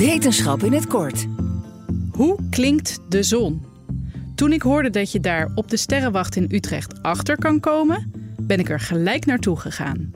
Wetenschap in het kort. Hoe klinkt de zon? Toen ik hoorde dat je daar op de Sterrenwacht in Utrecht achter kan komen, ben ik er gelijk naartoe gegaan.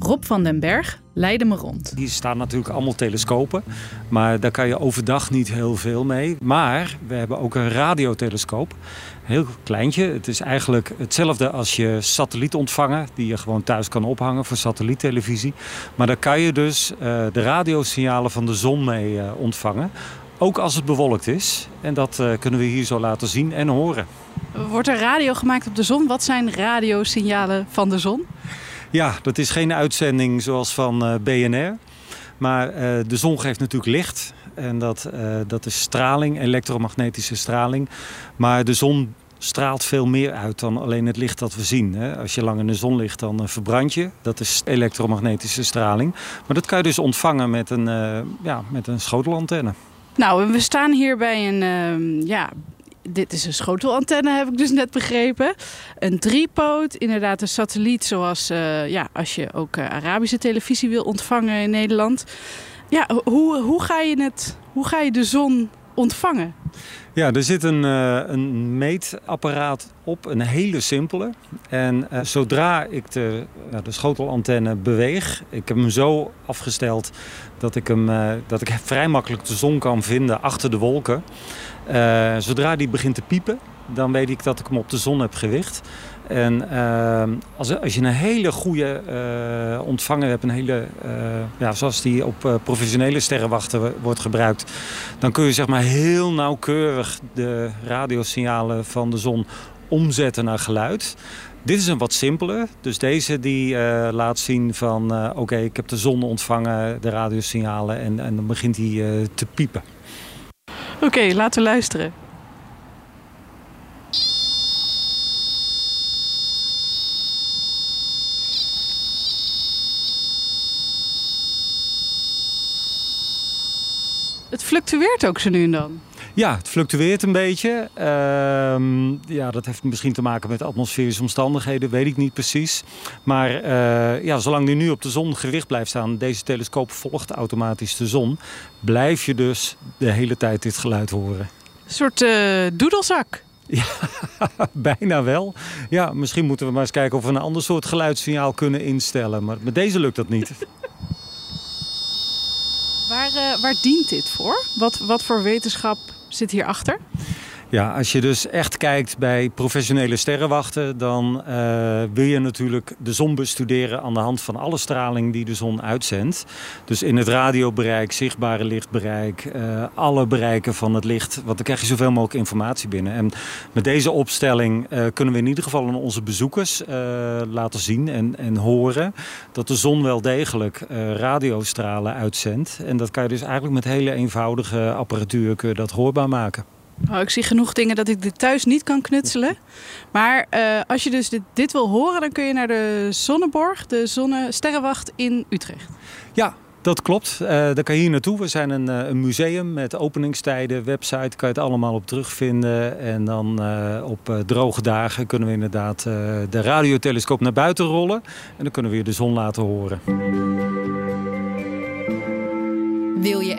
Rob van den Berg leidde me rond. Hier staan natuurlijk allemaal telescopen, maar daar kan je overdag niet heel veel mee. Maar we hebben ook een radiotelescoop, heel kleintje. Het is eigenlijk hetzelfde als je satellietontvanger, die je gewoon thuis kan ophangen voor satelliettelevisie. Maar daar kan je dus uh, de radiosignalen van de zon mee uh, ontvangen. Ook als het bewolkt is. En dat uh, kunnen we hier zo laten zien en horen. Wordt er radio gemaakt op de zon? Wat zijn radiosignalen van de zon? Ja, dat is geen uitzending zoals van uh, BNR. Maar uh, de zon geeft natuurlijk licht. En dat, uh, dat is straling, elektromagnetische straling. Maar de zon straalt veel meer uit dan alleen het licht dat we zien. Als je lang in de zon ligt, dan verbrand je. Dat is elektromagnetische straling. Maar dat kan je dus ontvangen met een, ja, met een schotelantenne. Nou, we staan hier bij een uh, ja, dit is een schotelantenne, heb ik dus net begrepen. Een driepoot, inderdaad een satelliet zoals uh, ja, als je ook uh, Arabische televisie wil ontvangen in Nederland. Ja, hoe, hoe, ga je het, hoe ga je de zon Ja, er zit een, uh, een meetapparaat op, een hele simpele. En uh, zodra ik de, uh, de schotelantenne beweeg, ik heb hem zo afgesteld dat ik, hem, dat ik vrij makkelijk de zon kan vinden achter de wolken. zodra die begint te piepen, dan weet ik dat ik hem op de zon heb gericht. En uh, als, als je een hele goede uh, ontvanger hebt, een hele, uh, ja, zoals die op professionele sterrenwachten wordt gebruikt, dan kun je zeg maar heel nauwkeurig de radiosignalen van de zon omzetten naar geluid. Dit is een wat simpeler. Dus deze die laat zien van oké, ik heb de zon ontvangen, de radiosignalen en, en dan begint hij te piepen. Oké, laten we luisteren. Het fluctueert ook zo nu en dan. Ja, het fluctueert een beetje. Uh, ja, dat heeft misschien te maken met atmosferische omstandigheden, weet ik niet precies. Maar uh, ja, zolang die nu op de zon gericht blijft staan, deze telescoop volgt automatisch de zon, blijf je dus de hele tijd dit geluid horen. Een soort uh, doedelzak. Ja, bijna wel. Ja, misschien moeten we maar eens kijken of we een ander soort geluidssignaal kunnen instellen. Maar met deze lukt dat niet. Waar, uh, waar dient dit voor? Wat, wat voor wetenschap zit hierachter? Ja, als je dus echt kijkt bij professionele sterrenwachten, dan uh, wil je natuurlijk de zon bestuderen aan de hand van alle straling die de zon uitzendt. Dus in het radiobereik, zichtbare lichtbereik, uh, alle bereiken van het licht. Want dan krijg je zoveel mogelijk informatie binnen. En met deze opstelling uh, kunnen we in ieder geval aan onze bezoekers laten zien en, en horen dat de zon wel degelijk radiostralen uitzendt. En dat kan je dus eigenlijk met hele eenvoudige apparatuur dat hoorbaar maken. Oh, ik zie genoeg dingen dat ik dit thuis niet kan knutselen. Maar uh, als je dus dit, wil horen, dan kun je naar de Zonneborg, de Zonnesterrenwacht in Utrecht. Ja, dat klopt. Uh, daar kan je hier naartoe. We zijn een, uh, een, museum met openingstijden, website, kan je het allemaal op terugvinden. En dan op droge dagen kunnen we inderdaad de radiotelescoop naar buiten rollen. En dan kunnen we weer de zon laten horen.